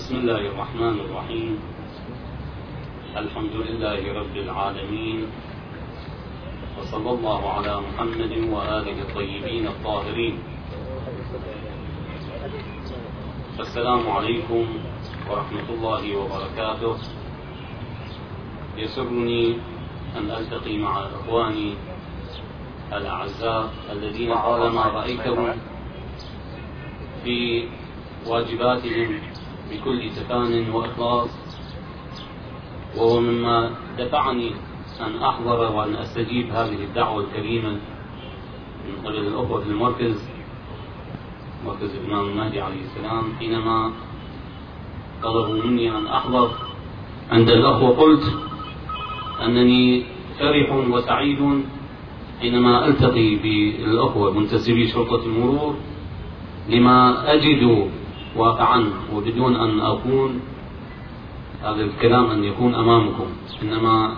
بسم الله الرحمن الرحيم. الحمد لله رب العالمين. وصلى الله على محمد وآله الطيبين الطاهرين. السلام عليكم ورحمة الله وبركاته. يسرني أن ألتقي مع إخواني الأعزاء الذين طالما رأيتهم في واجباتهم بكل تفان وإخلاص. وهو مما دفعني أن أحضر وأن أستجيب هذه الدعوة الكريمة من قبل الأخوة في المركز مركز الإمام المهدي عليه السلام حينما طلبوا مني أن أحضر. عند الأخوة قلت أنني فرح وسعيد حينما ألتقي بالأخوة منتسبي شرطة المرور لما أجد واقعا وبدون أن أكون هذا الكلام أن يكون أمامكم. إنما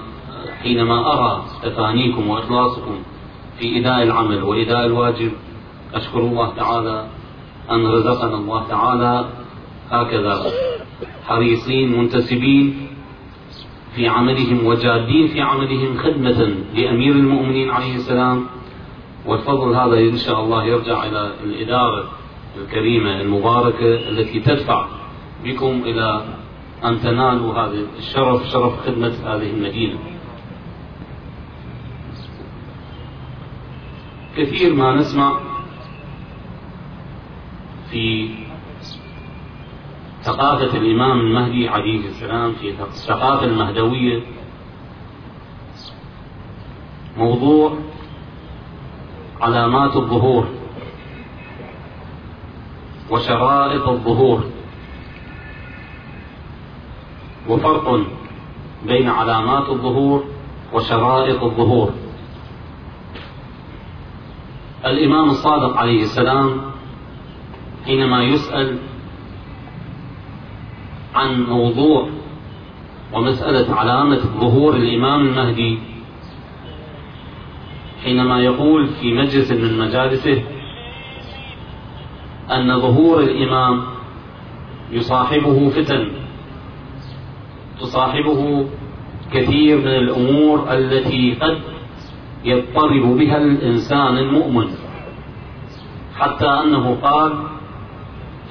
حينما أرى تفانيكم وإخلاصكم في إداء العمل وإداء الواجب أشكر الله تعالى أن رزقنا الله تعالى هكذا حريصين منتسبين في عملهم وجادين في عملهم خدمة لأمير المؤمنين عليه السلام. والفضل هذا إن شاء الله يرجع إلى الإدارة. الكريمة المباركة التي تدفع بكم إلى أن تنالوا هذا الشرف شرف خدمة هذه المدينة. كثير ما نسمع في ثقافة الإمام المهدي عليه السلام في الثقافة المهدوية موضوع علامات الظهور. وشرائط الظهور. وفرق بين علامات الظهور وشرائط الظهور. الإمام الصادق عليه السلام حينما يسأل عن موضوع ومسألة علامة ظهور الإمام المهدي حينما يقول في مجلس من مجالسه أن ظهور الإمام يصاحبه فتن تصاحبه كثير من الأمور التي قد يضطرب بها الإنسان المؤمن. حتى أنه قال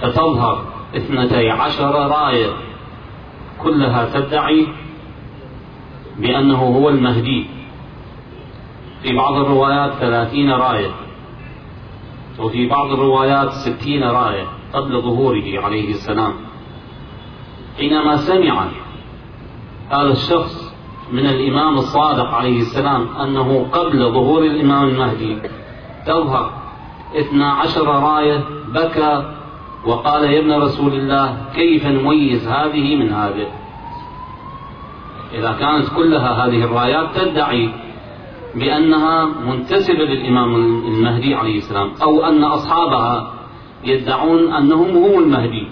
فتظهر اثنتي عشر راية كلها تدعي بأنه هو المهدي. في بعض الروايات ثلاثين راية. وفي بعض الروايات ستين راية قبل ظهوره عليه السلام. حينما سمع هذا الشخص من الإمام الصادق عليه السلام أنه قبل ظهور الإمام المهدي تظهر اثنا عشر راية بكى وقال يا ابن رسول الله كيف نميز هذه من هذه؟ إذا كانت كلها هذه الرايات تدعي بأنها منتسبة للإمام المهدي عليه السلام أو أن أصحابها يدعون أنهم هم المهدي.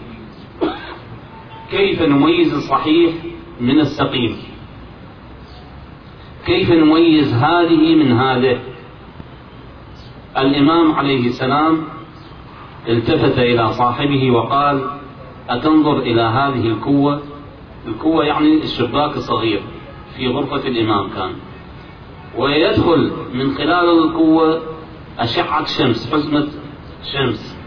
كيف نميز الصحيح من السقيم؟ كيف نميز هذه من هذه؟ الإمام عليه السلام التفت إلى صاحبه وقال أتنظر إلى هذه الكوة الكوة يعني الشباك الصغير في غرفة الإمام كان. ويدخل من خلال القوة أشعة شمس حزمة شمس.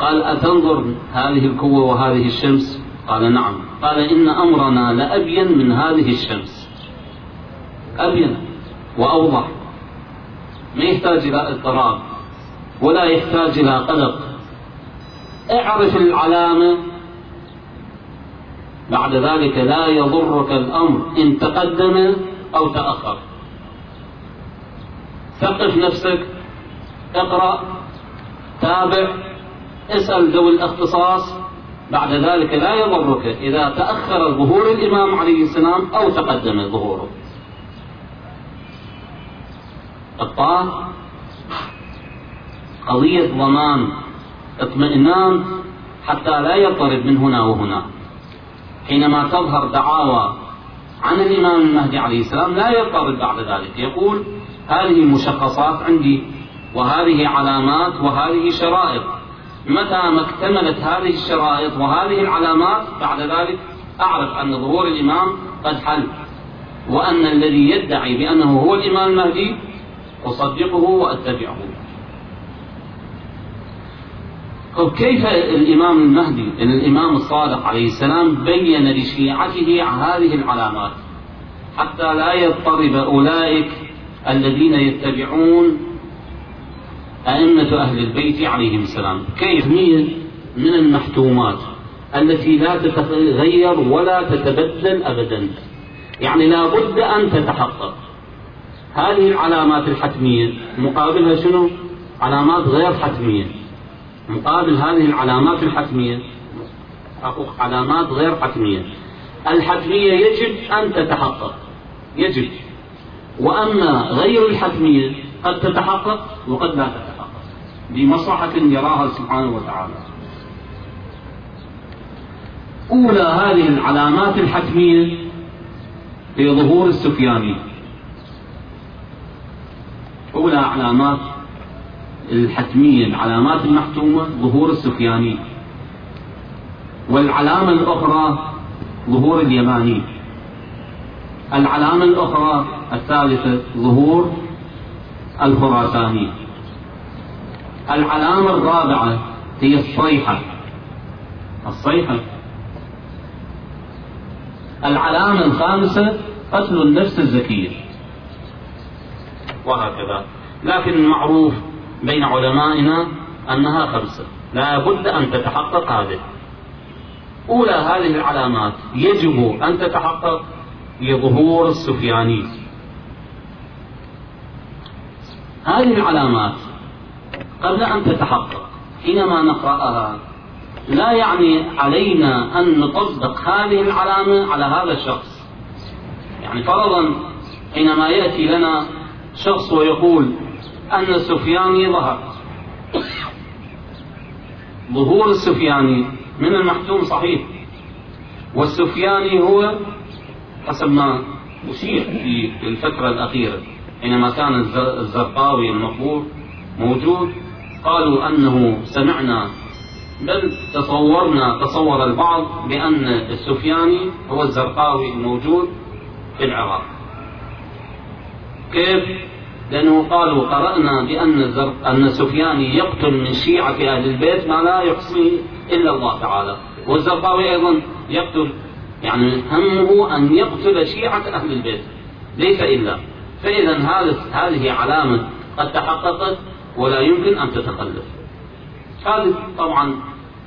قال أتنظر هذه القوة وهذه الشمس؟ قال نعم. قال إن أمرنا لأبين من هذه الشمس. أبين وأوضح. ما يحتاج إلى اضطراب ولا يحتاج إلى قلق. اعرف العلامة. بعد ذلك لا يضرك الأمر إن تقدم أو تأخر. ثقف نفسك اقرأ تابع اسأل ذوي الاختصاص. بعد ذلك لا يضرك إذا تأخر ظهور الإمام عليه السلام أو تقدم ظهوره الطاعة قضية ضمان اطمئنان حتى لا يضطرب من هنا وهنا. حينما تظهر دعاوى عن الإمام المهدي عليه السلام لا يضطرب بعد ذلك. يقول هذه مشخصات عندي وهذه علامات وهذه شرائط. متى ما اكتملت هذه الشرائط وهذه العلامات بعد ذلك أعرف أن ظهور الإمام قد حل. وأن الذي يدعي بأنه هو الإمام المهدي أصدقه وأتبعه. طيب كيف الإمام المهدي الإمام الصادق عليه السلام بين لشيعته هذه العلامات؟ حتى لا يضطرب أولئك الذين يتبعون أئمة أهل البيت عليهم السلام. كيف؟ من المحتومات التي لا تتغير ولا تتبدل أبدا. يعني لا بد أن تتحقق. هذه العلامات الحتمية مقابلها شنو؟ علامات غير حتمية. مقابل هذه العلامات الحتمية علامات غير حتمية. الحتمية يجب أن تتحقق. يجب. وأما غير الحتمية قد تتحقق وقد لا تتحقق بمصلحة يراها سبحانه وتعالى. أولى هذه العلامات الحتمية في ظهور السفياني. أولى علامات الحتمية العلامات المحتومة ظهور السفياني. والعلامة الأخرى ظهور اليماني. العلامة الأخرى الثالثة ظهور الخراساني. العلامة الرابعة هي الصيحة. الصيحة. العلامة الخامسة قتل النفس الزكية. وهكذا. لكن المعروف بين علمائنا أنها خمسة. لا بد أن تتحقق هذه. أولى هذه العلامات. يجب أن تتحقق لظهور السفياني. هذه العلامات قبل أن تتحقق حينما نقرأها لا يعني علينا أن نطبق هذه العلامة على هذا الشخص. يعني فرضا حينما يأتي لنا شخص ويقول أن السفياني ظهر. ظهور السفياني من المحتوم صحيح. والسفياني هو حسب ما أشير في الفترة الأخيرة. حينما كان الزرقاوي المقبور موجود قالوا أنه سمعنا. بل تصورنا تصور البعض بأن السفياني هو الزرقاوي الموجود في العراق. كيف؟ لأنه قالوا قرأنا بأن أن السفياني يقتل من شيعة أهل البيت ما لا يحصيه إلا الله تعالى. والزرقاوي أيضا يقتل يعني همه أن يقتل شيعة أهل البيت. ليس إلا. فإذا هذه علامة قد تحققت ولا يمكن أن تتخلف. هذه طبعا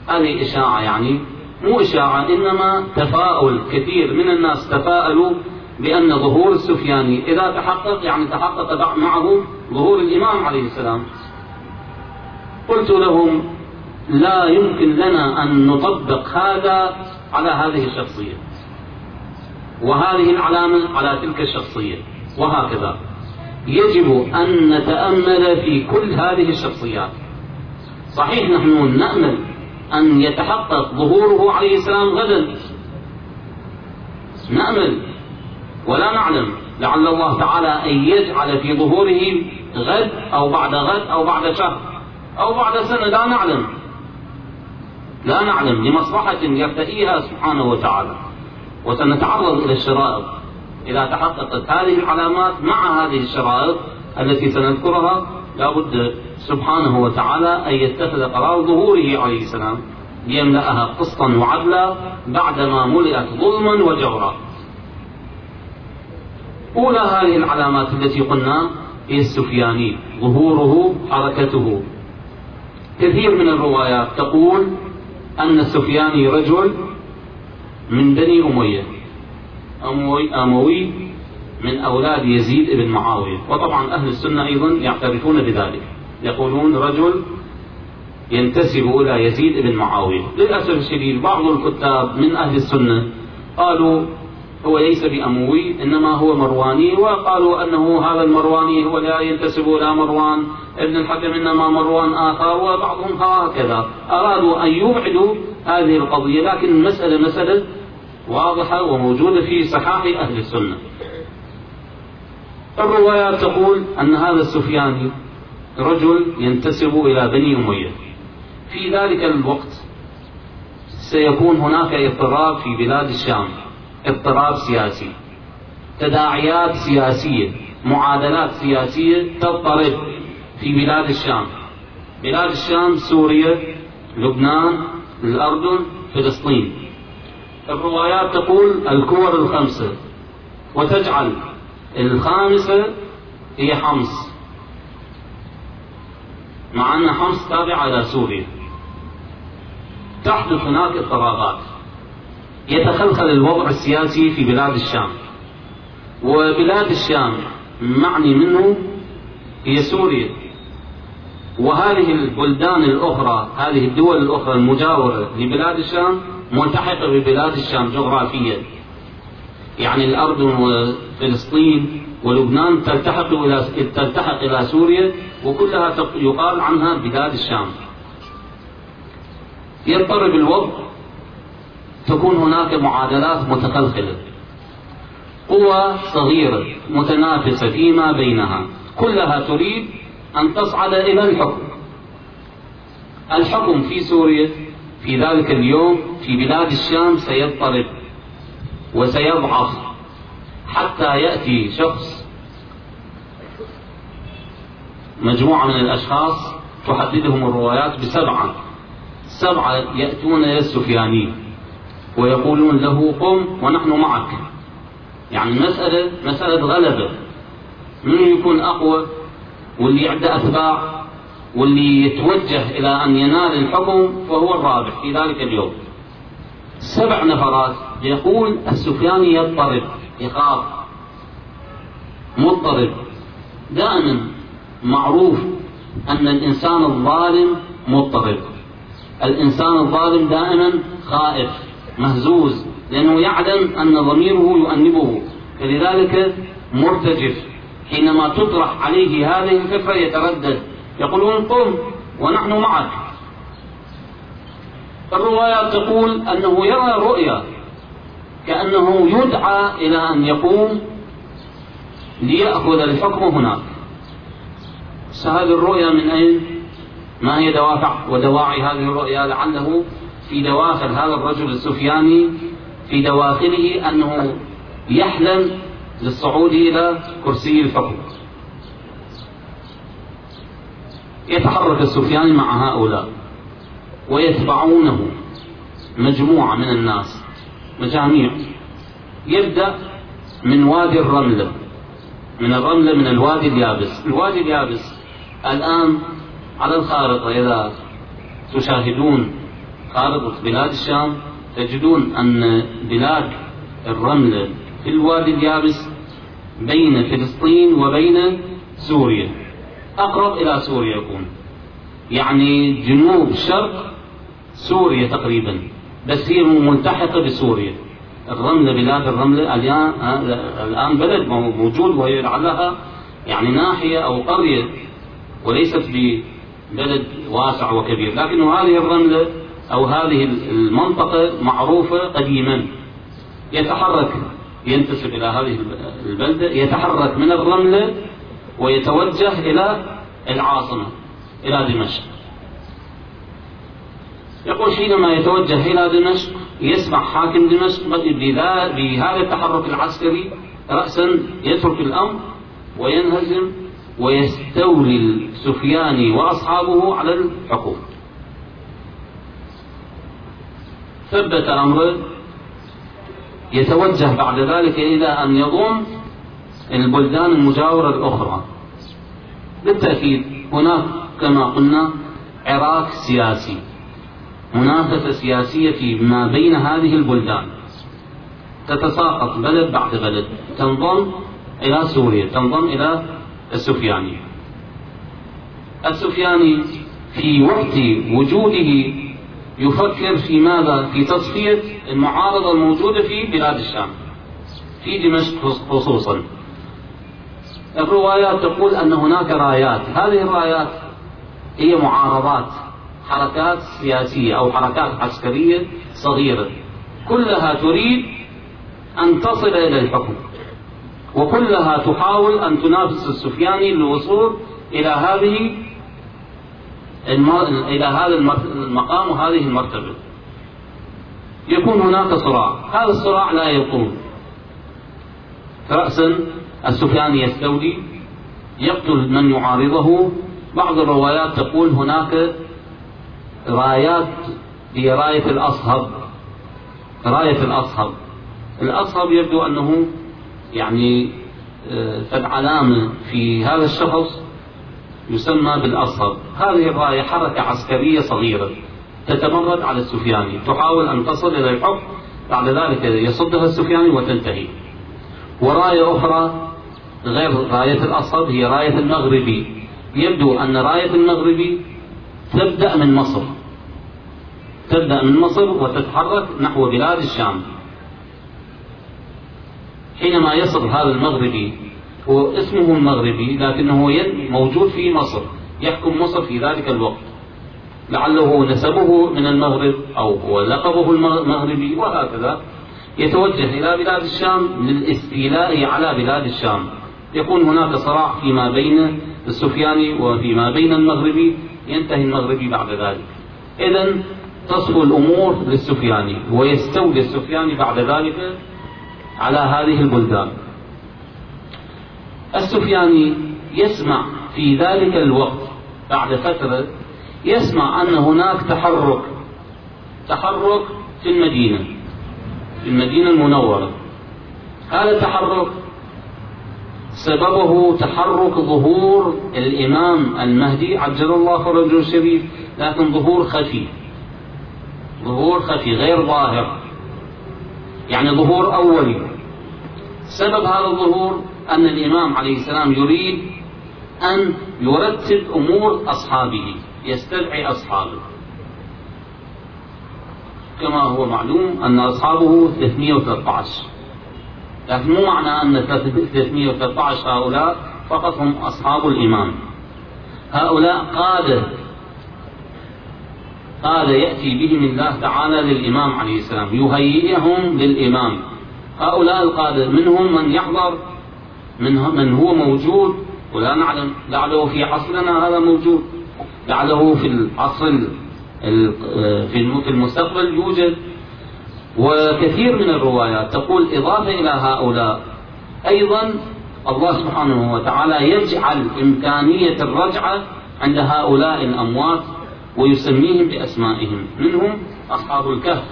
هذه إشاعة يعني. مو إشاعة إنما تفاؤل. كثير من الناس تفاءلوا بأن ظهور السفياني إذا تحقق يعني تحقق معه ظهور الإمام عليه السلام. قلت لهم لا يمكن لنا أن نطبق هذا على هذه الشخصية. وهذه العلامة على تلك الشخصية. وهكذا. يجب أن نتأمل في كل هذه الشخصيات. صحيح نحن نأمل أن يتحقق ظهوره عليه السلام غدا. نأمل. ولا نعلم. لعل الله تعالى أن يجعل في ظهوره غد أو بعد غد أو بعد شهر أو بعد سنة. لا نعلم. لا نعلم. لمصلحة يرتئيها سبحانه وتعالى. وسنتعرض إلى الشرائط. إذا تحققت هذه العلامات مع هذه الشرائط التي سنذكرها لا بد سبحانه وتعالى أن يتخذ قرار ظهوره عليه السلام ليملأها قسطا وعدلا بعدما ملئت ظلما وجورا. أولى هذه العلامات التي قلنا هي السفياني. ظهوره حركته. كثير من الروايات تقول أن السفياني رجل من بني أمية. أموي, من أولاد يزيد بن معاوية. وطبعا أهل السنة أيضا يعترفون بذلك. يقولون رجل ينتسب إلى يزيد بن معاوية. للأسف الشديد بعض الكتاب من أهل السنة قالوا هو ليس بأموي إنما هو مرواني وقالوا أنه هذا المرواني هو لا ينتسب إلى مروان ابن الحكم إنما مروان آخر وبعضهم هكذا. أرادوا أن يبعدوا هذه القضية لكن المسألة مسألة واضحة وموجودة في صحاح أهل السنة. الروايات تقول أن هذا السفياني رجل ينتسب إلى بني أمية. في ذلك الوقت سيكون هناك اضطراب في بلاد الشام اضطراب سياسي. تداعيات سياسية معادلات سياسية تضطرب في بلاد الشام. بلاد الشام سوريا لبنان الأردن فلسطين. الروايات تقول الكور الخمسة وتجعل الخامسة هي حمص. مع أن حمص تابعه إلى سوريا. تحدث هناك اضطرابات يتخلخل الوضع السياسي في بلاد الشام. وبلاد الشام معني منه هي سوريا. وهذه البلدان الأخرى هذه الدول الأخرى المجاورة لبلاد الشام ملتحقة ببلاد الشام جغرافيا. يعني الأردن وفلسطين ولبنان تلتحق إلى تلتحق إلى سوريا وكلها يقال عنها بلاد الشام. يضطرب الوضع تكون هناك معادلات متخلخلة قوى صغيرة متنافسة فيما بينها. كلها تريد أن تصعد إلى الحكم. الحكم في سوريا في ذلك اليوم في بلاد الشام سيضطرب وسيضعف حتى يأتي شخص مجموعة من الأشخاص تحددهم الروايات بسبعة. سبعة يأتون إلى السفياني ويقولون له قم ونحن معك. يعني المسألة مسألة غلبة. من يكون أقوى واللي عنده أتباع واللي يتوجه إلى أن ينال الحكم فهو الرابح في ذلك اليوم. سبع نفرات يقول السفياني يضطرب يخاف مضطرب. دائما معروف أن الإنسان الظالم مضطرب. الإنسان الظالم دائما خائف مهزوز لأنه يعلم أن ضميره يؤنبه. فلذلك مرتجف. حينما تطرح عليه هذه الفكرة يتردد. يقولون قم ونحن معك. الروايات تقول أنه يرى رؤيا كأنه يدعى إلى أن يقوم ليأخذ الحكم هناك. هذه الرؤيا من أين؟ ما هي دوافع ودواعي هذه الرؤيا؟ لعله في دواخل هذا الرجل السفياني في دواخله أنه يحلم للصعود إلى كرسي الحكم يتحرك السفياني مع هؤلاء ويتبعونه مجموعة من الناس مجاميع. يبدأ من وادي الرملة من الرملة من الوادي اليابس. الوادي اليابس الآن على الخارطة إذا تشاهدون خارطة بلاد الشام تجدون أن بلاد الرملة في الوادي اليابس بين فلسطين وبين سوريا. أقرب إلى سوريا يكون. يعني جنوب شرق سوريا تقريبا. بس هي ملتحقة بسوريا. الرملة بلاد الرملة الآن الآن بلد موجود وهي لعلها يعني ناحية أو قرية وليست ببلد واسع وكبير. لكن هذه الرملة أو هذه المنطقة معروفة قديما. يتحرك ينتسب إلى هذه البلدة يتحرك من الرملة ويتوجه إلى العاصمة إلى دمشق. يقول حينما يتوجه إلى دمشق يسمع حاكم دمشق بهذا التحرك العسكري رأسا يترك الأمر وينهزم ويستولي السفياني وأصحابه على الحكم ثبت أمره يتوجه بعد ذلك إلى أن يضم البلدان المجاورة الأخرى. بالتأكيد هناك كما قلنا عراك سياسي. منافسة سياسية فيما بين هذه البلدان. تتساقط بلد بعد بلد. تنضم إلى سوريا تنضم إلى السفياني السفياني في وقت وجوده يفكر في ماذا؟ في تصفية المعارضة الموجودة في بلاد الشام في دمشق خصوصا. الروايات تقول أن هناك رايات. هذه الرايات هي معارضات حركات سياسية أو حركات عسكرية صغيرة. كلها تريد أن تصل إلى الحكم وكلها تحاول أن تنافس السفياني للوصول إلى هذه إلى هذا المقام وهذه المرتبة. يكون هناك صراع. هذا الصراع لا يطول رأسا السفياني يستولي يقتل من يعارضه. بعض الروايات تقول هناك رايات هي راية الأصهب راية الأصهب. الأصهب يبدو أنه يعني قد علامة في هذا الشخص يسمى بالأصهب. هذه الراية حركة عسكرية صغيرة تتمرد على السفياني. تحاول أن تصل إلى الحكم بعد ذلك يصدها السفياني وتنتهي. وراية أخرى غير راية الأصهب هي راية المغربي يبدو أن راية المغربي تبدأ من مصر. تبدأ من مصر وتتحرك نحو بلاد الشام. حينما يصل هذا المغربي هو اسمه المغربي لكنه موجود في مصر يحكم مصر في ذلك الوقت. لعله نسبه من المغرب أو هو لقبه المغربي وهكذا. يتوجه إلى بلاد الشام للاستيلاء على بلاد الشام. يكون هناك صراع فيما بين السفياني وفيما بين المغربي ينتهي المغربي بعد ذلك. إذا تصفو الأمور للسفياني ويستولي السفياني بعد ذلك على هذه البلدان. السفياني يسمع في ذلك الوقت بعد فترة يسمع أن هناك تحرك تحرك في المدينة في المدينة المنورة. هذا التحرك سببه تحرك ظهور الإمام المهدي عجل الله فرجه الشريف لكن ظهور خفي. ظهور خفي غير ظاهر. يعني ظهور أولي. سبب هذا الظهور أن الإمام عليه السلام يريد أن يرتب أمور أصحابه يستدعي أصحابه. كما هو معلوم أن أصحابه 313 لكن مو معنى أن 313 هؤلاء فقط هم أصحاب الإمام هؤلاء قادة قادة يأتي بهم الله تعالى للإمام عليه السلام يهيئهم للإمام. هؤلاء القادة منهم من يحضر من من هو موجود ولا نعلم لعله في عصرنا هذا موجود. لعله في العصر في المستقبل يوجد. وكثير من الروايات تقول إضافة إلى هؤلاء. أيضا الله سبحانه وتعالى يجعل إمكانية الرجعة عند هؤلاء الأموات ويسميهم بأسمائهم. منهم أصحاب الكهف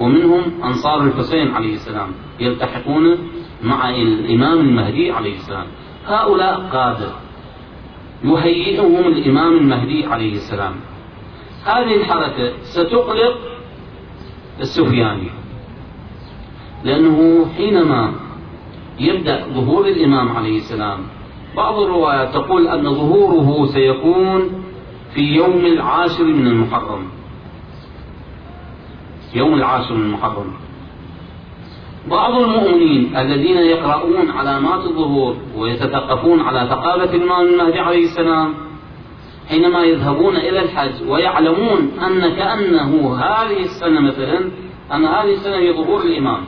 ومنهم أنصار الحسين عليه السلام يلتحقون مع الإمام المهدي عليه السلام. هؤلاء قادة يهيئهم الإمام المهدي عليه السلام. هذه الحركة ستقلق السفياني. لأنه حينما يبدأ ظهور الإمام عليه السلام بعض الروايات تقول أن ظهوره سيكون في يوم العاشر من المحرم. يوم العاشر من المحرم. بعض المؤمنين الذين يقرؤون علامات الظهور ويتثقفون على ثقافة الإمام المهدي عليه السلام حينما يذهبون إلى الحج ويعلمون أن كأنه هذه السنة مثلا أن هذه السنة هي ظهور الإمام.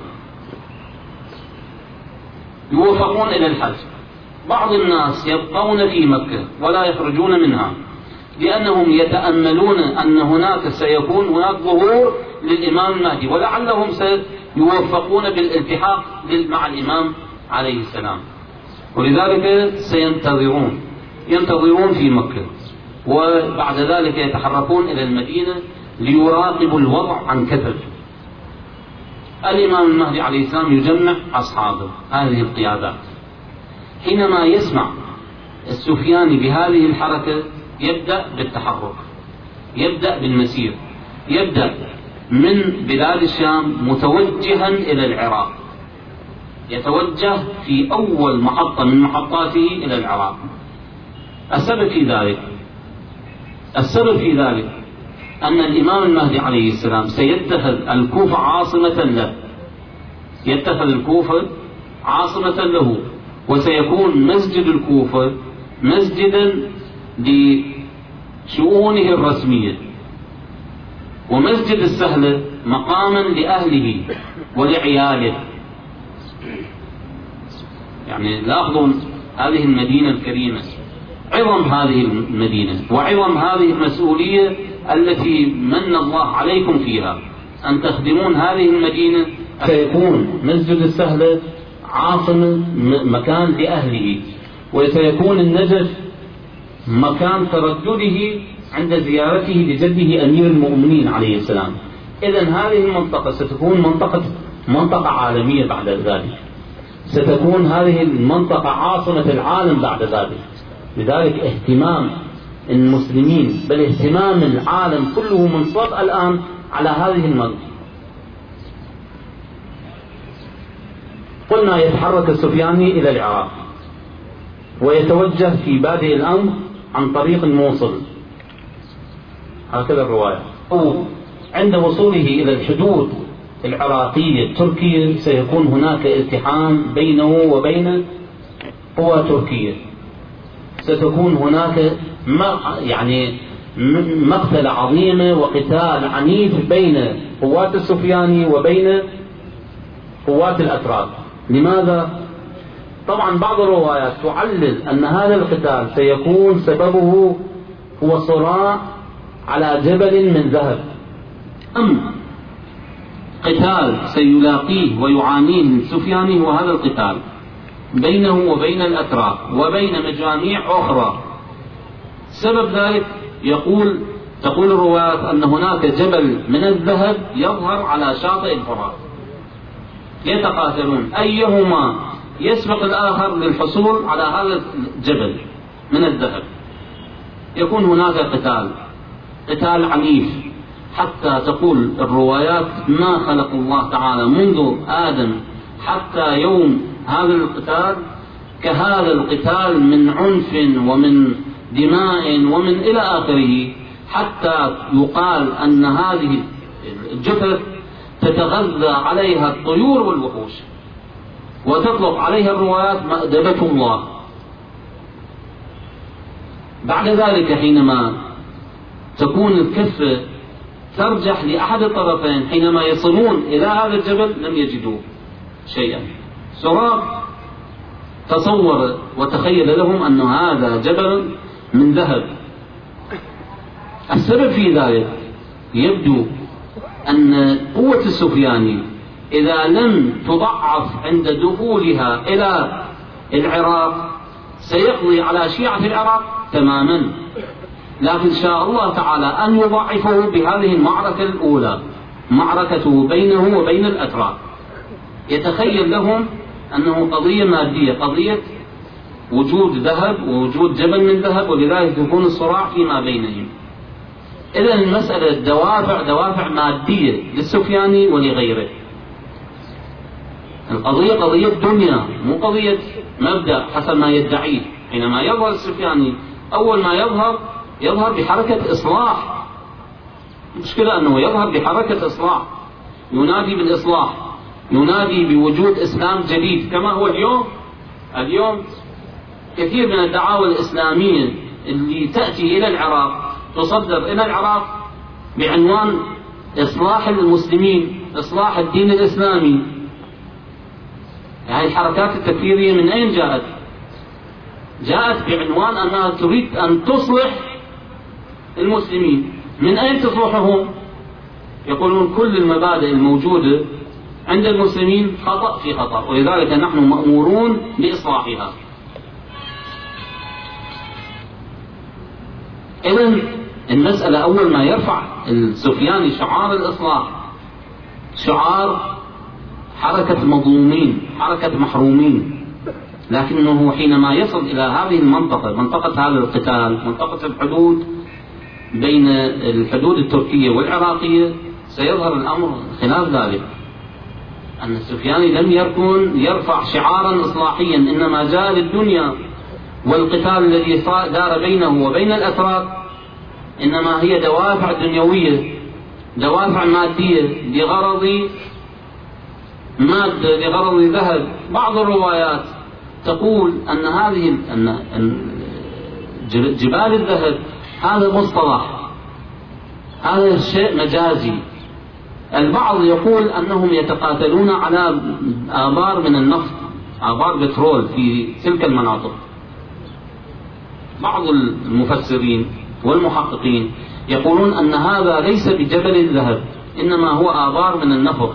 يوفقون إلى الحج. بعض الناس يبقون في مكة ولا يخرجون منها لأنهم يتأملون أن هناك سيكون هناك ظهور للإمام المهدي ولعلهم سيوفقون بالالتحاق مع الإمام عليه السلام. ولذلك سينتظرون ينتظرون في مكة. وبعد ذلك يتحركون إلى المدينة ليراقبوا الوضع عن كثب الإمام المهدي عليه السلام يجمع أصحابه هذه القيادات. حينما يسمع السفياني بهذه الحركة يبدأ بالتحرك يبدأ بالمسير يبدأ من بلاد الشام متوجها إلى العراق. يتوجه في أول محطة من محطاته إلى العراق. السبب في ذلك السبب في ذلك أن الإمام المهدي عليه السلام سيتخذ الكوفة عاصمة له. يتخذ الكوفة عاصمة له. وسيكون مسجد الكوفة مسجدا لشؤونه الرسمية. ومسجد السهلة مقاما لأهله ولعياله. يعني لاحظوا هذه المدينة الكريمة. عظم هذه المدينة وعظم هذه المسؤولية التي من الله عليكم فيها. أن تخدمون هذه المدينة سيكون مسجد السهلة عاصمة مكان لأهله. وسيكون النجف مكان تردده عند زيارته لجده أمير المؤمنين عليه السلام. إذا هذه المنطقة ستكون منطقة منطقة عالمية بعد ذلك. ستكون هذه المنطقة عاصمة العالم بعد ذلك. لذلك اهتمام المسلمين بل اهتمام العالم كله منصب الآن على هذه المنطقة قلنا يتحرك السفياني إلى العراق ويتوجه في بادئ الأمر عن طريق الموصل. هكذا الرواية. عند وصوله إلى الحدود العراقية التركية سيكون هناك التحام بينه وبين قوى تركية. ستكون هناك يعني مقتلة عظيمة وقتال عنيف بين قوات السفياني وبين قوات الأتراك. لماذا؟ طبعا بعض الروايات تعلل أن هذا القتال سيكون سببه هو صراع على جبل من ذهب. أم قتال سيلاقيه ويعانيه السفياني هو هذا القتال؟ بينه وبين الأتراك وبين مجاميع أخرى. سبب ذلك يقول تقول الروايات أن هناك جبل من الذهب يظهر على شاطئ الفرات يتقاتلون. أيهما يسبق الآخر للحصول على هذا الجبل من الذهب؟ يكون هناك قتال قتال عنيف. حتى تقول الروايات ما خلق الله تعالى منذ آدم حتى يوم هذا القتال كهذا القتال من عنف ومن دماء ومن إلى آخره حتى يقال أن هذه الجثث تتغذى عليها الطيور والوحوش وتطلق عليها الروايات مأدبة الله. بعد ذلك حينما تكون الكفة ترجح لأحد الطرفين حينما يصلون إلى هذا الجبل لم يجدوا شيئا. سراق تصور وتخيل لهم أن هذا جبل من ذهب. السبب في ذلك يبدو أن قوة السفياني إذا لم تضعف عند دخولها إلى العراق سيقضي على شيعة العراق تماما. لكن شاء الله تعالى أن يضعفه بهذه المعركة الأولى معركته بينه وبين الأتراك. يتخيل لهم أنه قضية مادية قضية وجود ذهب ووجود جبل من ذهب ولذلك يكون الصراع فيما بينهم. إذا المسألة دوافع دوافع مادية للسفياني ولغيره. القضية قضية دنيا مو قضية مبدأ حسب ما يدعيه حينما يظهر السفياني أول ما يظهر يظهر بحركة إصلاح. المشكلة أنه يظهر بحركة إصلاح ينادي بالإصلاح. ينادي بوجود إسلام جديد كما هو اليوم اليوم كثير من الدعاوى الإسلامية اللي تأتي إلى العراق تصدر إلى العراق بعنوان إصلاح المسلمين إصلاح الدين الإسلامي يعني الحركات التكفيرية من أين جاءت؟ جاءت بعنوان أنها تريد أن تصلح المسلمين من أين تصلحهم؟ يقولون كل المبادئ الموجودة عند المسلمين خطأ في خطأ ولذلك نحن مأمورون بإصلاحها. إذا المسألة أول ما يرفع السفياني شعار الإصلاح شعار حركة مظلومين حركة محرومين. لكنه حينما يصل إلى هذه المنطقة منطقة هذا القتال منطقة الحدود بين الحدود التركية والعراقية سيظهر الأمر خلاف ذلك. أن السفياني لم يكن يرفع شعارا إصلاحيا إنما جاء للدنيا والقتال الذي دار بينه وبين الأتراك إنما هي دوافع دنيوية دوافع مادية لغرض مادة لغرض ذهب. بعض الروايات تقول أن هذه أن جبال الذهب هذا مصطلح هذا شيء مجازي. البعض يقول أنهم يتقاتلون على آبار من النفط آبار بترول في تلك المناطق. بعض المفسرين والمحققين يقولون أن هذا ليس بجبل الذهب إنما هو آبار من النفط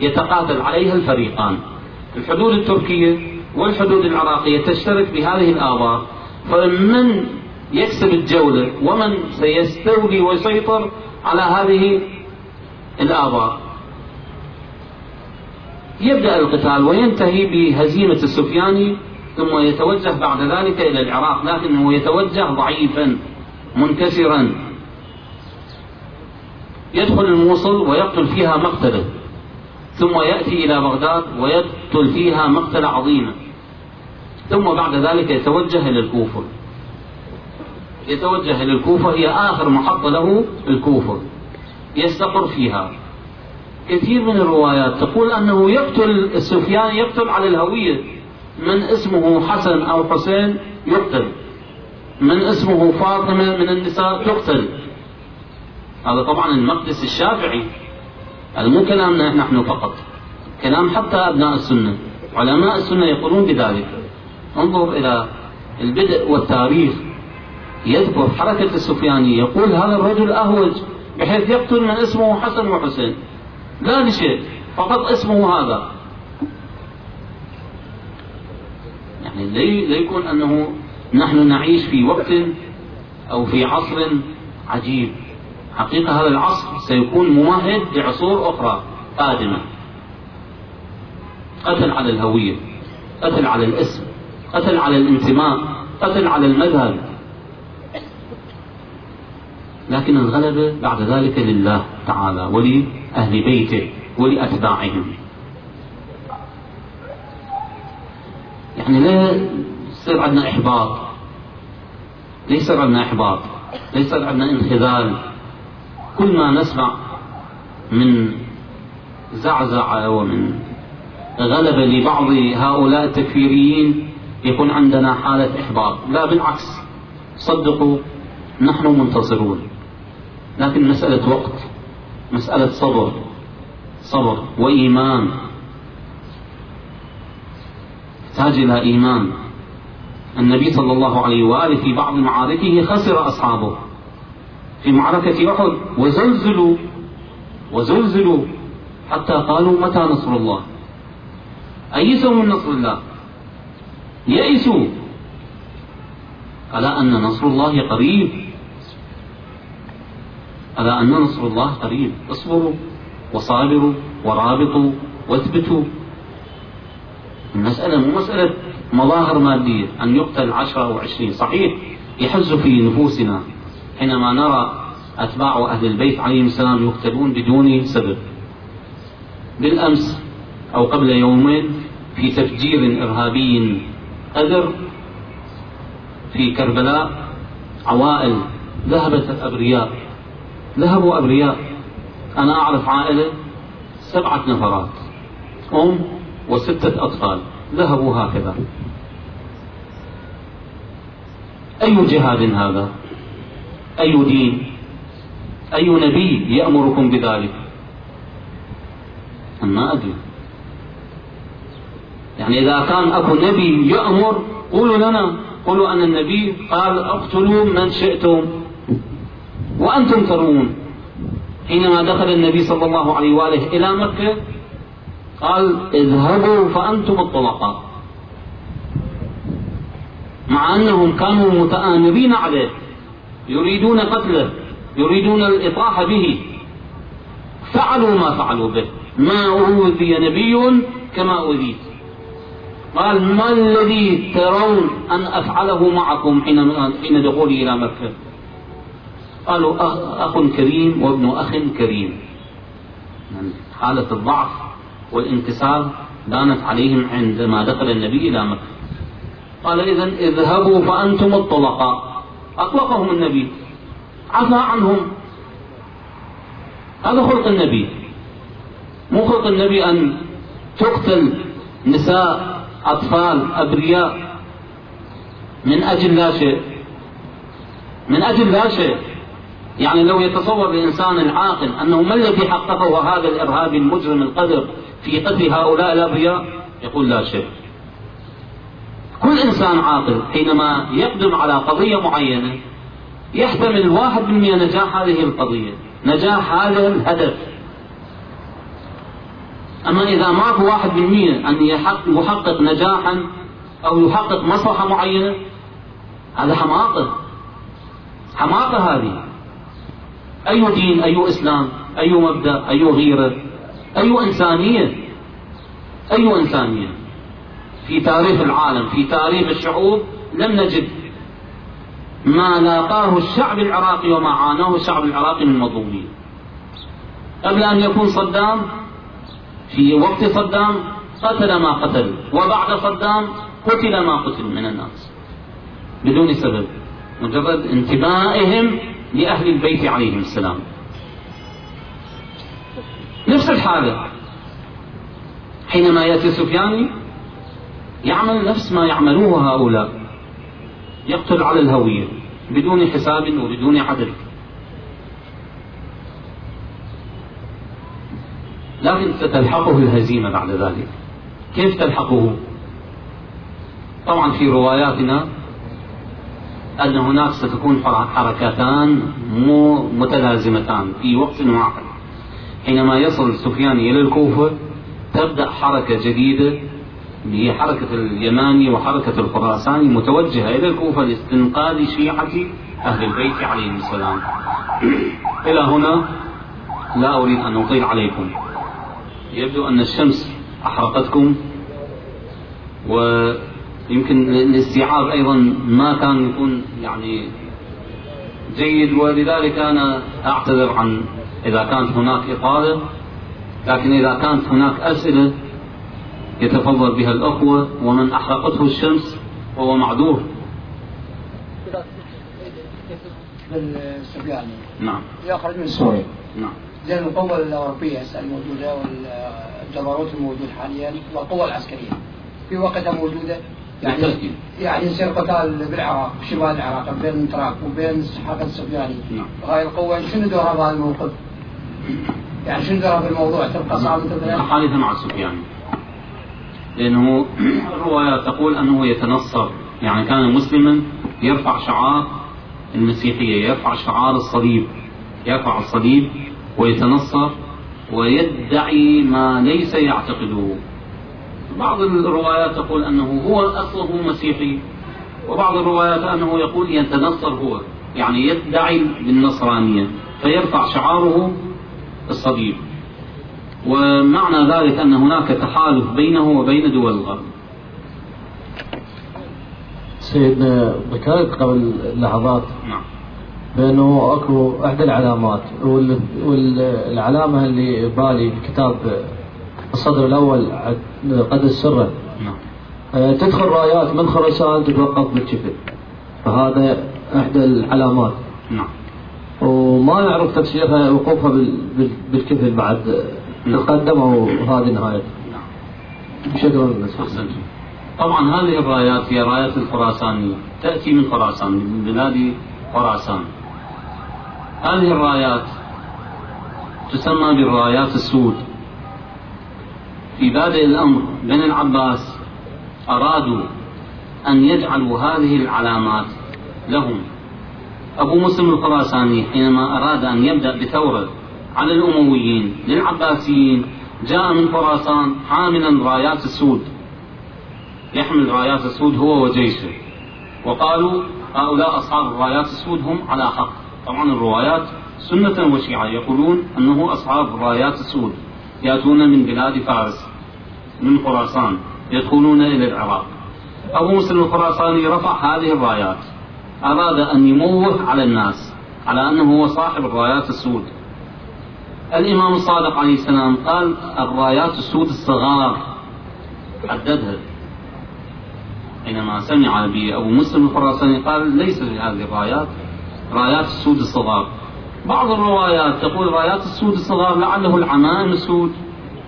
يتقاتل عليها الفريقان. الحدود التركية والحدود العراقية تشترك بهذه الآبار فمن يكسب الجولة ومن سيستولي ويسيطر على هذه الآبار يبدأ القتال وينتهي بهزيمة السفياني ثم يتوجه بعد ذلك إلى العراق لكنه يتوجه ضعيفا منكسرا. يدخل الموصل ويقتل فيها مقتله ثم يأتي إلى بغداد ويقتل فيها مقتلة عظيمة ثم بعد ذلك يتوجه إلى الكوفة. يتوجه إلى الكوفة هي آخر محطة له الكوفة. يستقر فيها. كثير من الروايات تقول أنه يقتل السفيان يقتل على الهوية. من اسمه حسن أو حسين يقتل. من اسمه فاطمة من النساء تقتل. هذا طبعا المقدس الشافعي. مو كلامنا نحن فقط؟ كلام حتى أبناء السنة. علماء السنة يقولون بذلك. انظر إلى البدء والتاريخ. يذكر حركة السفياني يقول هذا الرجل أهوج. بحيث يقتل من اسمه حسن وحسين. لا لشيء فقط اسمه هذا. يعني ليكون أنه نحن نعيش في وقت أو في عصر عجيب. حقيقة هذا العصر سيكون ممهد لعصور أخرى قادمة قتل على الهوية قتل على الاسم قتل على الانتماء قتل على المذهب. لكن الغلبة بعد ذلك لله تعالى ولأهل بيته ولأتباعهم يعني لا يصير عندنا إحباط. ليس عندنا إحباط. ليس عندنا انخذال. كل ما نسمع من زعزعة ومن غلبة لبعض هؤلاء التكفيريين يكون عندنا حالة إحباط. لا بالعكس. صدقوا نحن منتصرون. لكن مسألة وقت مسألة صبر صبر وإيمان. تحتاج إلى إيمان. النبي صلى الله عليه وآله في بعض معاركه خسر أصحابه. في معركة أحد وزلزلوا وزلزلوا حتى قالوا متى نصر الله؟ أيسوا من نصر الله؟ يئسوا. ألا أن نصر الله قريب. ألا أن نصر الله قريب. اصبروا وصابروا ورابطوا واثبتوا. المسألة مو مسألة مظاهر مادية أن يقتل عشرة أو عشرين. صحيح يحز في نفوسنا حينما نرى أتباع أهل البيت عليهم السلام يقتلون بدون سبب. بالأمس أو قبل يومين في تفجير إرهابي قدر في كربلاء عوائل ذهبت أبرياء ذهبوا أبرياء أنا أعرف عائلة سبعة نفرات أم وستة أطفال. ذهبوا هكذا. أي جهاد هذا؟ أي دين؟ أي نبي يأمركم بذلك؟ ما أدري. يعني إذا كان أكو نبي يأمر قولوا لنا. قولوا أن النبي قال اقتلوا من شئتم. وأنتم ترون حينما دخل النبي صلى الله عليه وآله إلى مكة قال اذهبوا فأنتم الطلقاء مع أنهم كانوا متآمرين عليه يريدون قتله يريدون الإطاحة به. فعلوا ما فعلوا به. ما أوذي نبي كما أوذيت. قال ما الذي ترون أن أفعله معكم حين حين دخولي إلى مكة؟ قالوا أخ كريم وابن أخ كريم. يعني حالة الضعف والانكسار بانت عليهم عندما دخل النبي إلى مكة. قال إذا اذهبوا فأنتم الطلقاء. أطلقهم النبي. عفى عنهم. هذا خلق النبي. مو خلق النبي أن تقتل نساء أطفال أبرياء. من أجل لا شيء. من أجل لا شيء. يعني لو يتصور الإنسان العاقل أنه ما الذي حققه هذا الإرهابي المجرم القدر في قتل هؤلاء الأبرياء يقول لا شيء. كل إنسان عاقل حينما يقدم على قضية معينة يحتمل واحد بالمئة نجاح هذه القضية نجاح هذا الهدف. أما إذا ماكو واحد بالمئة أن يحقق نجاحا أو يحقق مصلحة معينة هذا حماقة. حماقة هذه. أي دين أي إسلام أي مبدأ أي غيرة أي إنسانية أي إنسانية. في تاريخ العالم في تاريخ الشعوب لم نجد ما لاقاه الشعب العراقي وما عاناه الشعب العراقي من مظلومين. قبل أن يكون صدام في وقت صدام قتل ما قتل وبعد صدام قتل ما قتل من الناس بدون سبب مجرد انتمائهم لأهل البيت عليهم السلام. نفس الحالة. حينما يأتي السفياني يعمل نفس ما يعملوه هؤلاء. يقتل على الهوية بدون حساب وبدون عدل. لكن ستلحقه الهزيمة بعد ذلك. كيف تلحقه؟ طبعا في رواياتنا أن هناك ستكون حركتان مو متلازمتان في وقت واحد. حينما يصل سفيان إلى الكوفة تبدأ حركة جديدة هي حركة اليماني وحركة الخراساني متوجهة إلى الكوفة لاستنقاذ شيعة أهل البيت عليهم السلام. إلى هنا لا أريد أن أطيل عليكم. يبدو أن الشمس أحرقتكم و يمكن الاستيعاب أيضا ما كان يكون يعني جيد ولذلك أنا أعتذر عن إذا كانت هناك اطاله لكن إذا كانت هناك أسئلة يتفضل بها الأخوة ومن أحرقته الشمس فهو معذور. السفياني نعم. يخرج من سوريا. نعم. زين القوة الأوروبية الموجودة والجبروت الموجود حاليا والقوة العسكرية في وقتها موجودة. يعني يعني يصير قتال بالعراق شمال العراق بين تراك وبين حركه السفياني نعم. هاي القوة شنو دورها بهذا الموقف؟ يعني شنو دورها في الموضوع؟ تبقى صامته حالفا مع السفياني لأنه الروايات تقول أنه يتنصر يعني كان مسلما يرفع شعار المسيحية يرفع شعار الصليب يرفع الصليب ويتنصر ويدعي ما ليس يعتقده. بعض الروايات تقول أنه هو أصله مسيحي وبعض الروايات أنه يقول يتنصر هو يعني يدعي بالنصرانية فيرفع شعاره الصليب ومعنى ذلك أن هناك تحالف بينه وبين دول الغرب سيدنا ذكرت قبل لحظات نعم. بأنه أكو إحدى العلامات والعلامة اللي بالي في كتاب الصدر الأول قد السرة نعم. آه، تدخل رايات من خراسان تتوقف بالكفل فهذا إحدى العلامات. نعم. وما نعرف تفسيرها وقوفها بالكفل بعد. تقدم وهذه نهايتها نعم. شكرا. طبعا هذه الرايات هي رايات الخراسانية. تأتي من خراسان من بلاد خراسان. هذه الرايات تسمى بالرايات السود. في بادئ الأمر بني العباس أرادوا أن يجعلوا هذه العلامات لهم. أبو مسلم الخراساني حينما أراد أن يبدأ بثورة على الأمويين للعباسيين جاء من خراسان حاملا رايات السود. يحمل رايات السود هو وجيشه. وقالوا هؤلاء أصحاب الرايات السود هم على حق. طبعا الروايات سنة وشيعة يقولون أنه أصحاب رايات السود. يأتون من بلاد فارس من خراسان يدخلون إلى العراق. أبو مسلم الخراساني رفع هذه الرايات. أراد أن يموه على الناس على أنه هو صاحب الرايات السود. الإمام الصادق عليه السلام قال الرايات السود الصغار. حددها. حينما سمع بأبو مسلم الخراساني قال ليس هذه الرايات رايات السود الصغار. بعض الروايات تقول رايات السود الصغار لعله العمائم السود.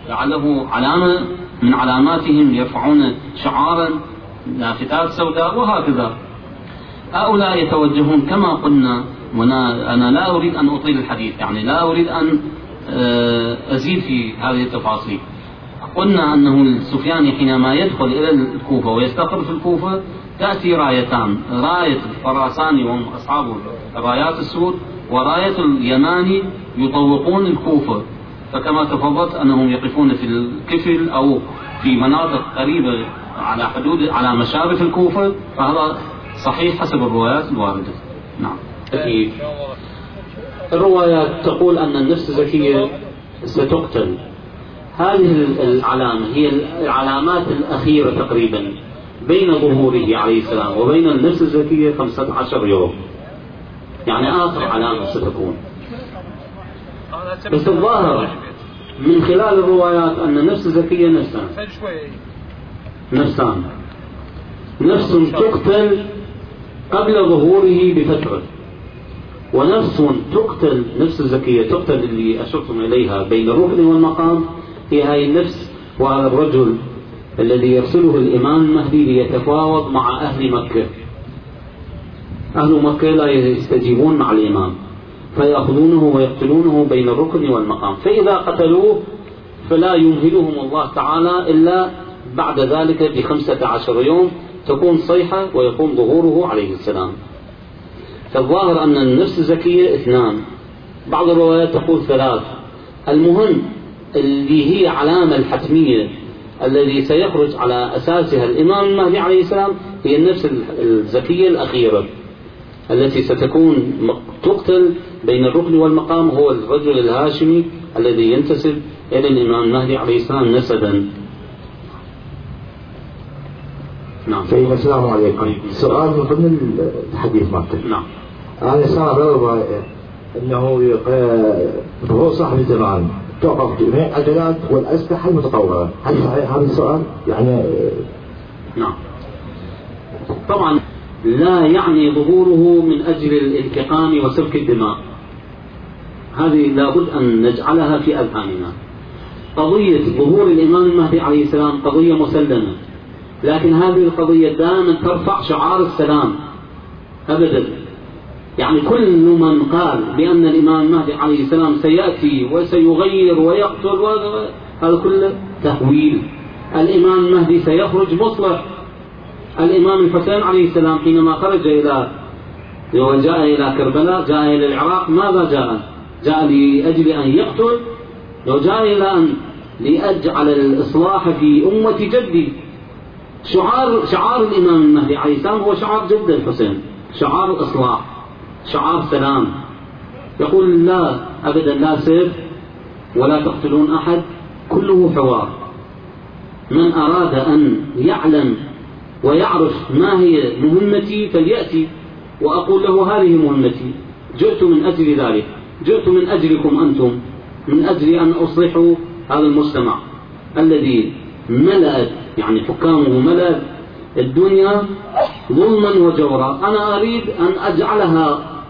لعله علامة من علاماتهم يرفعون شعارا لافتات سوداء وهكذا. هؤلاء يتوجهون كما قلنا وأنا أنا لا أريد أن أطيل الحديث يعني لا أريد أن آه، أزيد في هذه التفاصيل. قلنا أنه السفياني حينما يدخل إلى الكوفة ويستقر في الكوفة تأتي رايتان راية الخراساني وهم أصحاب الرايات السود وراية اليماني يطوقون الكوفة. فكما تفضلت أنهم يقفون في الكفل أو في مناطق قريبة على حدود على مشارف الكوفة فهذا صحيح حسب الروايات الواردة. نعم. أكيد. الروايات تقول أن النفس الزكية ستقتل. هذه العلامة هي العلامات الأخيرة تقريبا بين ظهوره عليه السلام وبين النفس الزكية خمسة عشر يوم. يعني آخر علامة ستكون. بس الظاهر من خلال الروايات أن النفس الزكية نفسان. نفسان. نفس تقتل قبل ظهوره بفترة ونفس تقتل نفس الزكية تقتل اللي أشرتم إليها بين الركن والمقام. هي هذه النفس وهذا الرجل الذي يرسله الإمام المهدي ليتفاوض مع أهل مكة. أهل مكة لا يستجيبون مع الإمام. فيأخذونه ويقتلونه بين الركن والمقام. فإذا قتلوه فلا يمهلهم الله تعالى إلا بعد ذلك بخمسة عشر يوم تكون صيحة ويقوم ظهوره عليه السلام. فالظاهر أن النفس الزكية اثنان. بعض الروايات تقول ثلاث. المهم اللي هي علامة الحتمية الذي سيخرج على أساسها الإمام المهدي عليه السلام هي النفس الزكية الأخيرة. التي ستكون تقتل بين الركن والمقام هو الرجل الهاشمي الذي ينتسب إلى الإمام المهدي عليه السلام نسبا. نعم. سيدنا السلام عليكم. سؤال من ضمن الحديث مالتك. نعم. أنا صار أنه ظهور صاحب الزمان توقف جميع العجلات والأسلحة المتطورة. هل صحيح هذا السؤال؟ يعني نعم. طبعا لا يعني ظهوره من أجل الانتقام وسفك الدماء. هذه لابد أن نجعلها في أذهاننا. قضية ظهور الإمام المهدي عليه السلام قضية مسلمة. لكن هذه القضية دائما ترفع شعار السلام. أبدا. يعني كل من قال بأن الإمام المهدي عليه السلام سيأتي وسيغير ويقتل هذا كله تهويل. الإمام المهدي سيخرج مصلح الإمام الحسين عليه السلام حينما خرج إلى وجاء إلى كربلاء جاء إلى العراق ماذا جاء؟ جاء لأجل أن يقتل وجاء إلى أن لأجعل الإصلاح في أمة جدي. شعار شعار الإمام المهدي عليه السلام هو شعار جد الحسين شعار الإصلاح شعار سلام. يقول لا أبدا لا سيف ولا تقتلون أحد كله حوار. من أراد أن يعلم ويعرف ما هي مهمتي فليأتي وأقول له هذه مهمتي. جئت من أجل ذلك. جئت من أجلكم أنتم. من أجل أن أصلح هذا المجتمع الذي ملأت يعني حكامه ملأت الدنيا ظلما وجورا. أنا أريد أن أجعلها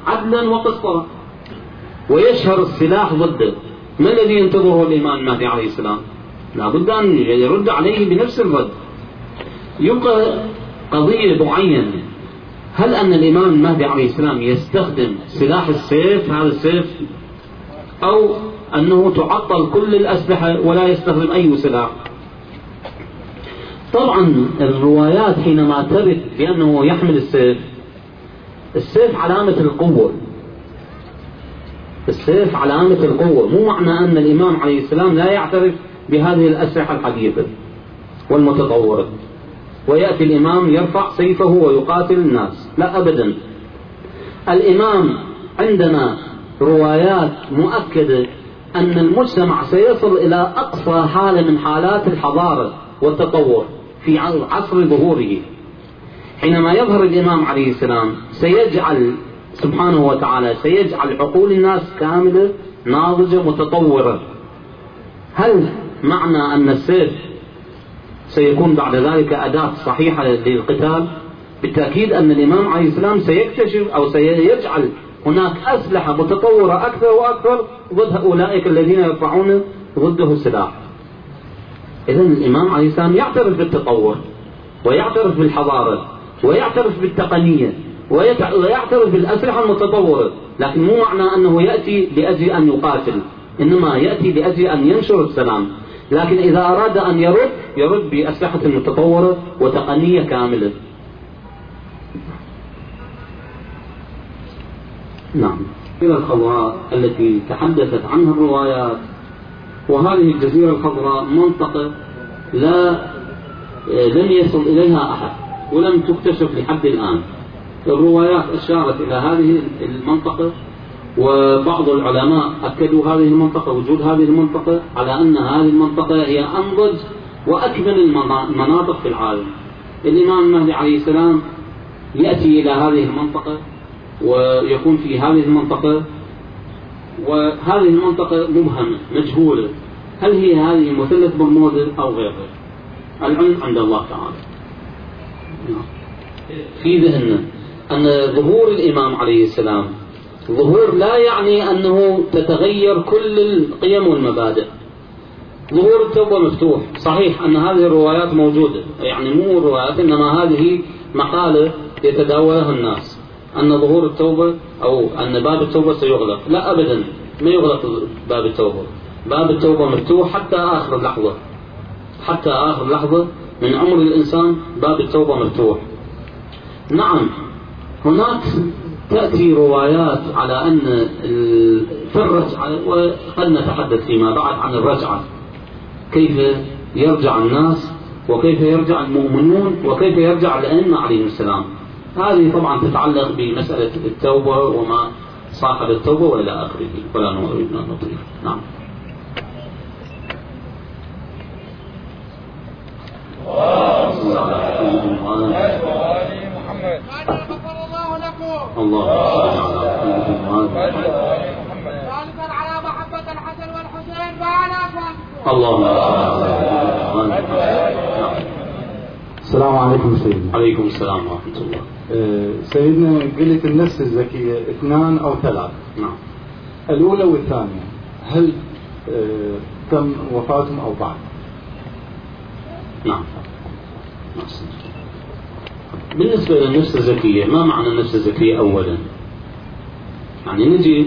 عدلا وقسطا ويشهر السلاح ضده ما الذي ينتظره الإمام المهدي عليه السلام؟ لا بد أن يرد عليه بنفس الرد. يبقى قضية معينة. هل أن الإمام المهدي عليه السلام يستخدم سلاح السيف هذا السيف؟ أو أنه تعطل كل الأسلحة ولا يستخدم أي سلاح؟ طبعا الروايات حينما ترد بأنه يحمل السيف السيف علامة القوة. السيف علامة القوة مو معنى أن الإمام عليه السلام لا يعترف بهذه الأسلحة الحديثة والمتطورة. ويأتي الإمام يرفع سيفه ويقاتل الناس. لا أبدا. الإمام عندنا روايات مؤكدة أن المجتمع سيصل إلى أقصى حالة من حالات الحضارة والتطور في عصر ظهوره. حينما يظهر الإمام عليه السلام سيجعل سبحانه وتعالى سيجعل عقول الناس كاملة ناضجة متطورة. هل معنى أن السيف سيكون بعد ذلك أداة صحيحة للقتال بالتأكيد أن الإمام عليه السلام سيكتشف أو سيجعل هناك أسلحة متطورة أكثر وأكثر ضد أولئك الذين يرفعون ضده السلاح. إذا الإمام عليه السلام يعترف بالتطور ويعترف بالحضارة ويعترف بالتقنية ويعترف بالأسلحة المتطورة لكن مو معنى أنه يأتي لأجل أن يقاتل إنما يأتي لأجل أن ينشر السلام. لكن إذا أراد أن يرد يرد بأسلحة متطورة وتقنية كاملة. نعم. إلى الخضراء التي تحدثت عنها الروايات وهذه الجزيرة الخضراء منطقة لا آه، لم يصل إليها أحد ولم تكتشف لحد الآن. الروايات أشارت إلى هذه المنطقة وبعض العلماء أكدوا هذه المنطقة وجود هذه المنطقة على أن هذه المنطقة هي أنضج وأكمل المناطق في العالم. الإمام المهدي عليه السلام يأتي إلى هذه المنطقة ويكون في هذه المنطقة وهذه المنطقة مبهمة مجهولة. هل هي هذه مثلث برمودا أو غيرها العلم عند الله تعالى. في ذهننا أن ظهور الإمام عليه السلام ظهور لا يعني أنه تتغير كل القيم والمبادئ. ظهور التوبة مفتوح. صحيح أن هذه الروايات موجودة. يعني مو روايات إنما هذه مقالة يتداولها الناس. أن ظهور التوبة أو أن باب التوبة سيغلق. لا أبدا. ما يغلق باب التوبة. باب التوبة مفتوح حتى آخر لحظة. حتى آخر لحظة من عمر الإنسان باب التوبة مفتوح. نعم هناك تأتي روايات على أن في الرجعة وقد نتحدث فيما بعد عن الرجعة. كيف يرجع الناس وكيف يرجع المؤمنون وكيف يرجع الأئمة عليهم السلام. هذه طبعا تتعلق بمسألة التوبة وما صاحب التوبة وإلى آخره. ولا نريد أن نطيل. نعم. الله صل على محمد على محبة الحسن والحسين فعلى اللهم السلام عليكم سيدنا. عليكم السلام ورحمة الله. أه، سيدنا قلت النفس الزكية اثنان أو ثلاث. نعم. الأولى والثانية هل أه، تم وفاتهم أو بعد؟ نعم. بالنسبة للنفس الزكية ما معنى النفس الزكية أولا؟ يعني نجي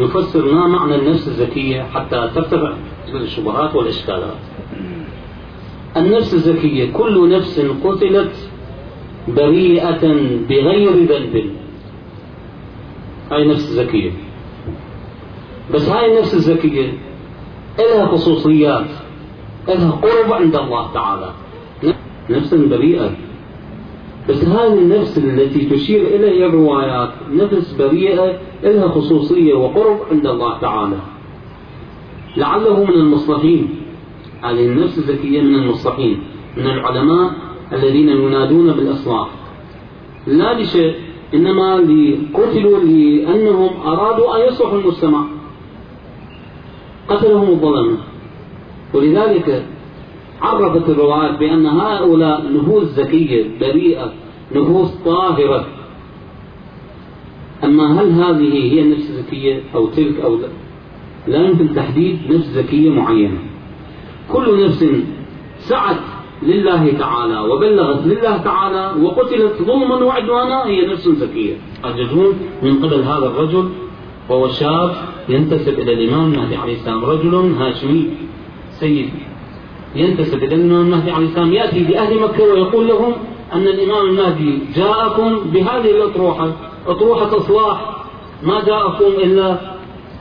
نفسر ما معنى النفس الزكية حتى ترتفع الشبهات والإشكالات. النفس الزكية كل نفس قتلت بريئة بغير ذنب. هاي نفس زكية بس هاي النفس الزكية لها خصوصيات لها قرب عند الله تعالى. نفس بريئة. بس هذه النفس التي تشير إليها الروايات نفس بريئة لها خصوصية وقرب عند الله تعالى. لعله من المصلحين. هذه النفس الزكية من المصلحين من العلماء الذين ينادون بالإصلاح. لا لشيء إنما قتلوا لأنهم أرادوا أن يصلحوا المجتمع. قتلهم الظلم. ولذلك عرفت الروايات بأن هؤلاء نفوس زكية بريئة نفوس طاهرة. أما هل هذه هي النفس الزكية أو تلك أو لا؟ لا يمكن تحديد نفس زكية معينة. كل نفس سعت لله تعالى وبلغت لله تعالى وقتلت ظلما وعدوانا هي نفس زكية أجدون من قبل هذا الرجل وهو شاب ينتسب إلى الإمام المهدي عليه السلام رجل هاشمي سيد ينتسب إلى الإمام المهدي عليه السلام يأتي لأهل مكة ويقول لهم أن الإمام المهدي جاءكم بهذه الأطروحة أطروحة إصلاح ما جاءكم إلا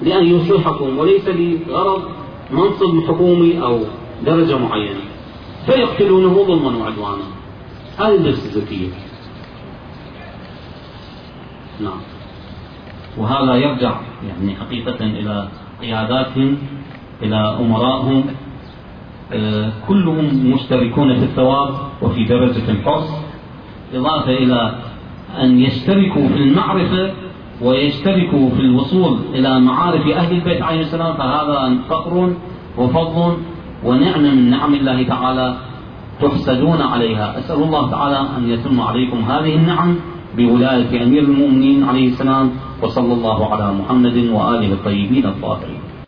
لأن يصلحكم وليس لغرض منصب حكومي أو درجة معينة. فيقتلونه ظلما وعدوانا. هذه النفس الزكية نعم. وهذا يرجع يعني حقيقة إلى قياداتهم إلى أمرائهم كلهم مشتركون في الثواب وفي درجة الحرص. إضافة إلى أن يشتركوا في المعرفة ويشتركوا في الوصول إلى معارف أهل البيت عليه السلام فهذا فخر وفضل ونعمة من نعم الله تعالى تحسدون عليها. أسأل الله تعالى أن يتم عليكم هذه النعم بولاية أمير المؤمنين عليه السلام وصلى الله على محمد وآله الطيبين الطاهرين.